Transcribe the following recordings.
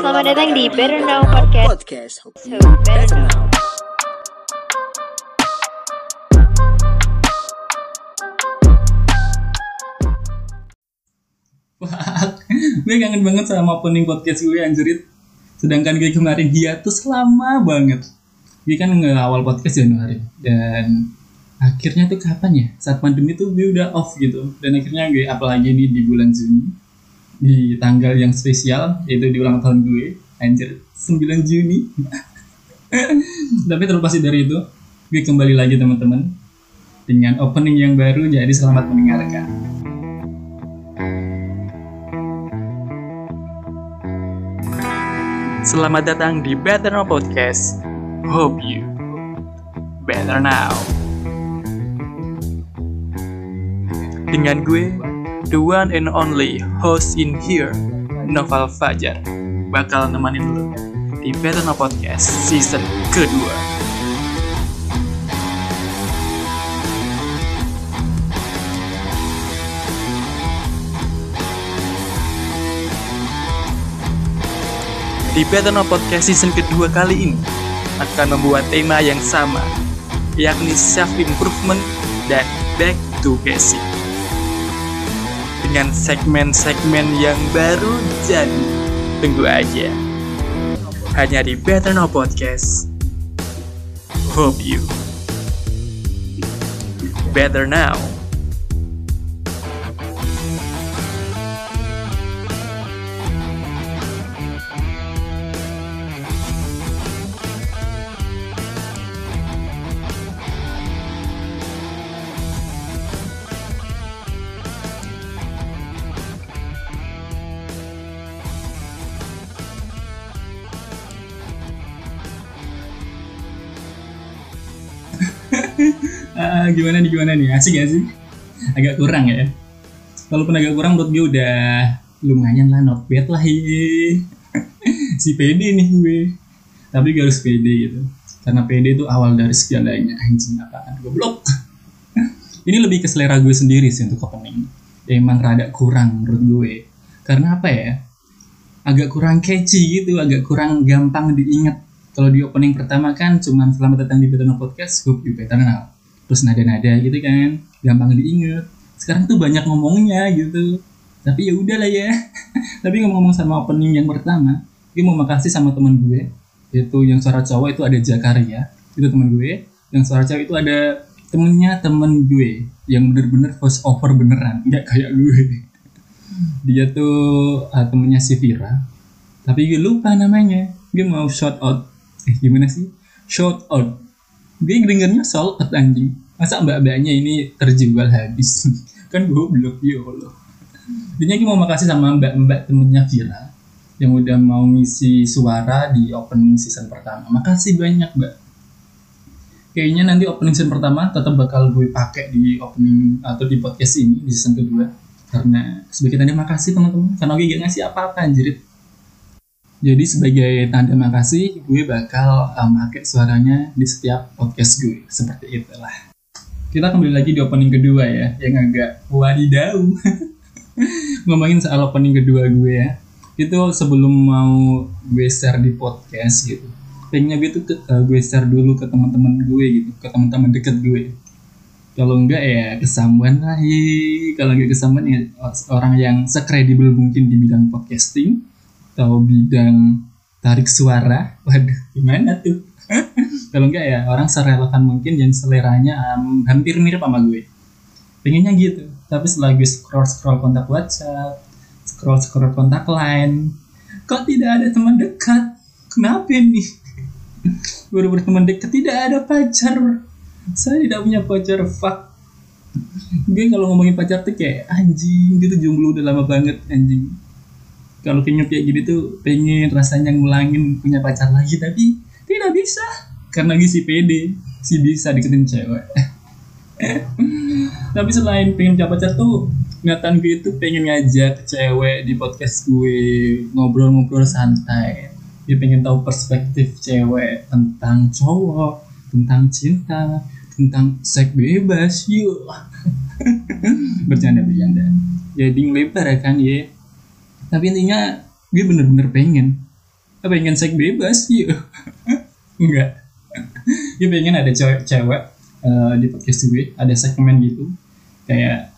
selamat datang di Better Now Podcast. Podcast. Hope So, better better now. Wah, gue kangen banget sama opening podcast gue anjirit. Sedangkan gue kemarin hiatus lama banget. Gue kan nge-awal podcast Januari dan akhirnya tuh kapan ya? Saat pandemi tuh gue udah off gitu. Dan akhirnya gue apalagi nih di bulan Juni di tanggal yang spesial yaitu di ulang tahun gue anjir 9 Juni. Tapi terlepas dari itu, gue kembali lagi teman-teman dengan opening yang baru jadi selamat mendengarkan. Selamat datang di Better Now Podcast. Hope you better now. Dengan gue, the one and only host in here, Noval Fajar, bakal nemenin lu di Better Now Podcast season kedua. Di Better Now Podcast season kedua kali ini akan membuat tema yang sama, yakni self-improvement dan back to basic. Dengan segmen-segmen yang baru jadi, tunggu aja. Hanya di Better Now Podcast. Hope you better now. Ah, gimana nih gimana nih? Asik gak sih? Agak kurang ya? Walaupun agak kurang menurut gue udah lumayan lah not bad lah ye. si PD nih gue. Tapi gue harus PD gitu. Karena PD itu awal dari segalanya anjing apaan? Goblok. Ini lebih ke selera gue sendiri sih untuk opening. Emang rada kurang menurut gue. Karena apa ya? Agak kurang catchy gitu agak kurang gampang diingat. Kalau di opening pertama kan cuman selamat datang di Better Now Podcast hope you better now terus nada-nada gitu kan gampang diinget sekarang tuh banyak ngomongnya gitu. Tapi ya udahlah ya. Tapi ngomong-ngomong sama opening yang pertama gue mau makasih sama teman gue. Yaitu yang suara cowok itu ada Jakaria itu teman gue. Yang suara cewek itu ada temennya temen gue yang bener-bener voice over beneran nggak kayak gue. Dia tuh uh, temennya si Vira. Tapi gue lupa namanya. Gue mau shout out. Eh gimana sih? Shout out gue dengernya out anjing. Masa mbak-mbaknya ini terjual habis? Kan goblok ya Allah. Intinya gue mau makasih sama mbak-mbak temennya Vira yang udah mau ngisi suara di opening season pertama. Makasih banyak mbak. Kayaknya nanti opening season pertama tetap bakal gue pakai di opening atau di podcast ini di season kedua. Karena sebagai tanda makasih teman-teman. Karena gue gak ngasih apa-apa anjir jadi sebagai tanda makasih gue bakal uh, pakai suaranya di setiap podcast gue. Seperti itulah. Kita kembali lagi di opening kedua ya yang agak wadidaw. Ngomongin soal opening kedua gue ya. Itu sebelum mau gue share di podcast gitu. Pengennya gue tuh ke- uh, gue share dulu ke teman-teman gue gitu ke teman-teman deket gue. Kalau enggak ya kesamuan lah. Kalau enggak kesamuan ya orang yang sekredibel mungkin di bidang podcasting atau bidang tarik suara. Waduh gimana tuh? Kalau enggak ya orang serelevan mungkin yang seleranya um, hampir mirip sama gue. Pengennya gitu tapi setelah gue scroll scroll kontak WhatsApp scroll scroll kontak lain kok tidak ada teman dekat? Kenapa nih? Baru berteman dekat tidak ada pacar. Saya tidak punya pacar fuck. Gue kalau ngomongin pacar tuh kayak anjing gitu jomblo udah lama banget anjing kalau kayaknya kayak gini tuh pengen rasanya ngulangin punya pacar lagi tapi tidak bisa. Karena gue si pede si bisa deketin cewek. Tapi selain pengen punya pacar tuh niatan gue itu pengen ngajak cewek di podcast gue ngobrol-ngobrol santai. Dia pengen tahu perspektif cewek tentang cowok tentang cinta tentang seks bebas yuk. Bercanda bercanda jadi lebar ya kan ya tapi intinya gue bener-bener pengen. Pengen seks bebas yuk enggak. Gue pengen ada cewek-cewek uh, di podcast gue ada segmen gitu. Kayak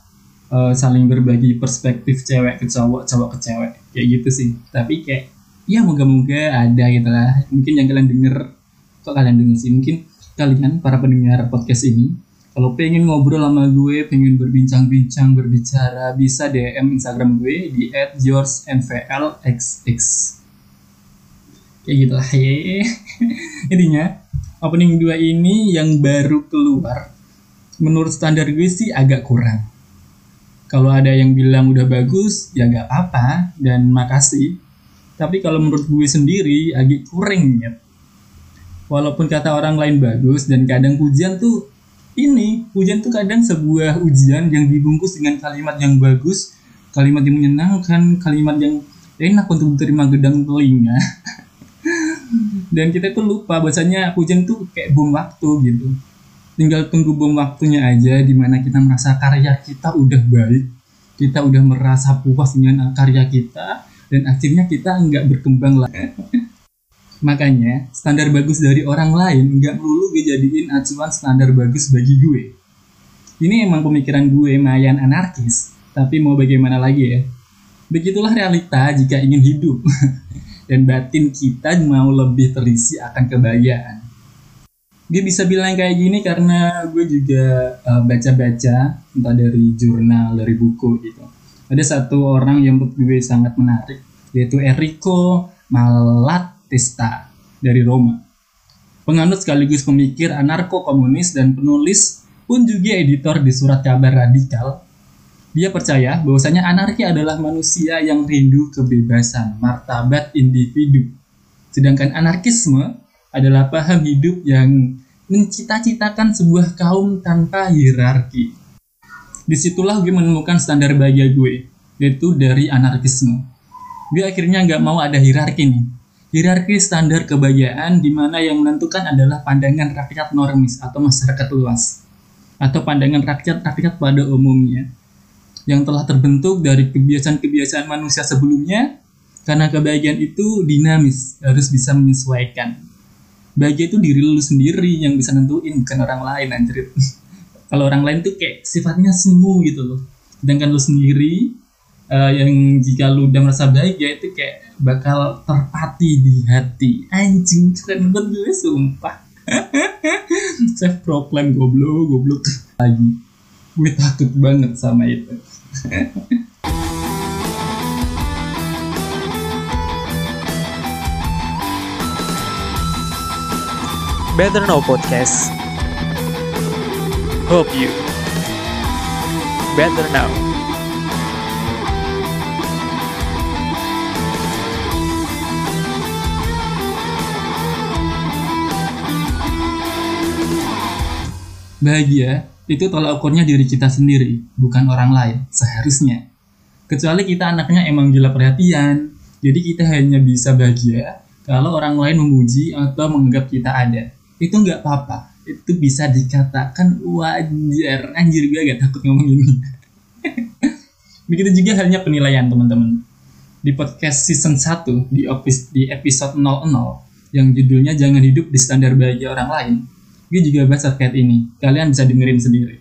uh, saling berbagi perspektif cewek ke cowok cowok ke cewek. Kayak gitu sih. Tapi kayak ya moga-moga ada gitu lah. Mungkin yang kalian denger kok kalian denger sih? Mungkin kalian para pendengar podcast ini kalau pengen ngobrol sama gue, pengen berbincang-bincang, berbicara, bisa DM Instagram gue di @yours_nvlxx. Kayak gitu lah ya. Intinya, opening 2 ini yang baru keluar, menurut standar gue sih agak kurang. Kalau ada yang bilang udah bagus, ya gak apa-apa, dan makasih. Tapi kalau menurut gue sendiri, agak kurang ya. Walaupun kata orang lain bagus, dan kadang pujian tuh ini hujan tuh kadang sebuah ujian yang dibungkus dengan kalimat yang bagus, kalimat yang menyenangkan, kalimat yang enak untuk diterima gedang telinga. Dan kita tuh lupa bahasanya hujan tuh kayak bom waktu gitu. Tinggal tunggu bom waktunya aja di mana kita merasa karya kita udah baik, kita udah merasa puas dengan karya kita, dan akhirnya kita nggak berkembang lagi. Makanya, standar bagus dari orang lain nggak perlu gue jadiin acuan standar bagus bagi gue. Ini emang pemikiran gue mayan anarkis, tapi mau bagaimana lagi ya? Begitulah realita jika ingin hidup. Dan batin kita mau lebih terisi akan kebahagiaan. Gue bisa bilang kayak gini karena gue juga uh, baca-baca, entah dari jurnal, dari buku gitu. Ada satu orang yang menurut gue sangat menarik, yaitu Enrico Malat Battista dari Roma. Penganut sekaligus pemikir anarko-komunis dan penulis pun juga editor di surat kabar radikal. Dia percaya bahwasanya anarki adalah manusia yang rindu kebebasan, martabat individu. Sedangkan anarkisme adalah paham hidup yang mencita-citakan sebuah kaum tanpa hierarki. Di situlah gue menemukan standar bahagia gue, yaitu dari anarkisme. Gue akhirnya nggak mau ada hierarki nih, Hierarki standar kebahagiaan di mana yang menentukan adalah pandangan rakyat normis atau masyarakat luas atau pandangan rakyat-rakyat pada umumnya yang telah terbentuk dari kebiasaan-kebiasaan manusia sebelumnya karena kebahagiaan itu dinamis, harus bisa menyesuaikan. Bahagia itu diri lu sendiri yang bisa nentuin, bukan orang lain anjir. Kalau orang lain tuh kayak sifatnya semu gitu loh. Sedangkan lu sendiri uh, yang jika lu udah merasa bahagia itu kayak bakal terpati di hati. Anjing keren banget gue sumpah. Self proclaim goblok goblok. Lagi. Gue takut banget sama itu. Better Know Podcast. Hope you. Better Now Bahagia itu tolak ukurnya diri kita sendiri, bukan orang lain, seharusnya. Kecuali kita anaknya emang gila perhatian, jadi kita hanya bisa bahagia kalau orang lain memuji atau menganggap kita ada. Itu nggak apa-apa, itu bisa dikatakan wajar. Anjir gue agak takut ngomong ini. Begitu juga halnya penilaian teman-teman. Di podcast season 1 di, di episode 00 yang judulnya Jangan Hidup di Standar Bahagia Orang Lain, gue juga bahas terkait ini. Kalian bisa dengerin sendiri.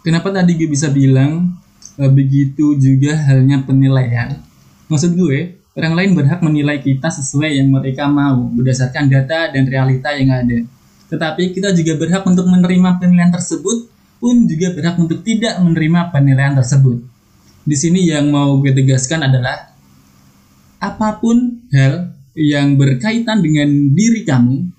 Kenapa tadi gue bisa bilang e, begitu juga halnya penilaian? Maksud gue, orang lain berhak menilai kita sesuai yang mereka mau berdasarkan data dan realita yang ada. Tetapi kita juga berhak untuk menerima penilaian tersebut pun juga berhak untuk tidak menerima penilaian tersebut. Di sini yang mau gue tegaskan adalah apa pun hal yang berkaitan dengan diri kamu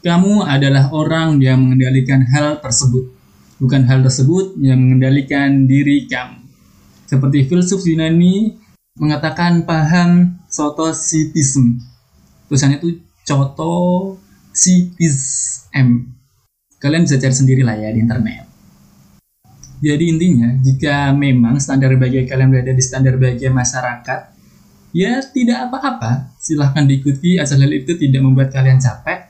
kamu adalah orang yang mengendalikan hal tersebut, bukan hal tersebut yang mengendalikan diri kamu. Seperti filsuf Yunani mengatakan paham sotositism. Tulisannya itu cotositism. Kalian bisa cari sendiri lah ya di internet. Jadi intinya, jika memang standar bahagia kalian berada di standar bahagia masyarakat, ya tidak apa-apa. Silahkan diikuti asal hal itu tidak membuat kalian capek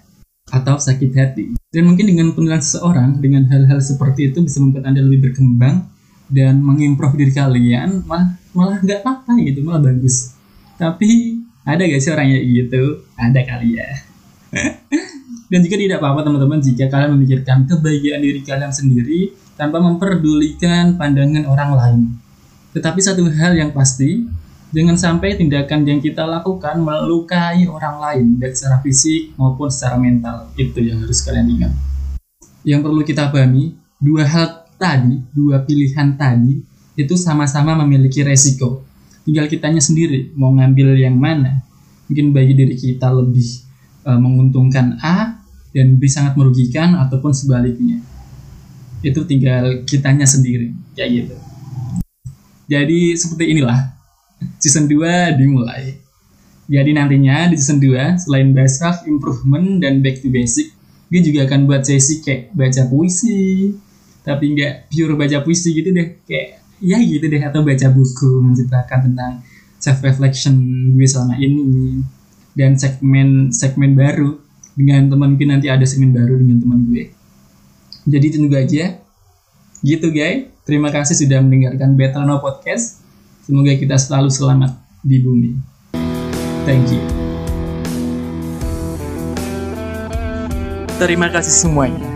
atau sakit hati. Dan mungkin dengan penilaian seseorang dengan hal-hal seperti itu bisa membuat Anda lebih berkembang dan mengimprove diri kalian malah malah nggak apa-apa gitu, malah bagus. Tapi Ada gak sih orang yang gitu? Ada kali ya. Dan juga tidak apa-apa teman-teman jika kalian memikirkan kebahagiaan diri kalian sendiri tanpa memperdulikan pandangan orang lain. Tetapi satu hal yang pasti, jangan sampai tindakan yang kita lakukan melukai orang lain baik secara fisik maupun secara mental. Itu yang harus kalian ingat. Yang perlu kita pahami, dua hal tadi, dua pilihan tadi itu sama-sama memiliki resiko. Tinggal kitanya sendiri mau ngambil yang mana. Mungkin bagi diri kita lebih e, menguntungkan A dan lebih sangat merugikan ataupun sebaliknya. Itu tinggal kitanya sendiri, kayak gitu. Jadi seperti inilah season 2 dimulai. Jadi nantinya di season 2 selain bahas self improvement dan back to basic, gue juga akan buat sesi kayak baca puisi, tapi nggak pure baca puisi gitu deh, kayak ya gitu deh atau baca buku menceritakan tentang self reflection gue selama ini dan segmen segmen baru dengan teman gue nanti ada segmen baru dengan teman gue. Jadi tunggu aja. Gitu guys. Terima kasih sudah mendengarkan Better Now Podcast. Semoga kita selalu selamat di bumi. Thank you. Terima kasih semuanya.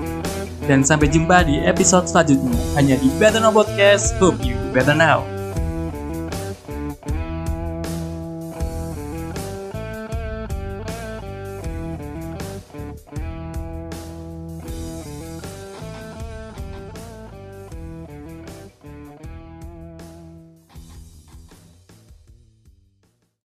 Dan sampai jumpa di episode selanjutnya hanya di Better Now Podcast. Hope you better now.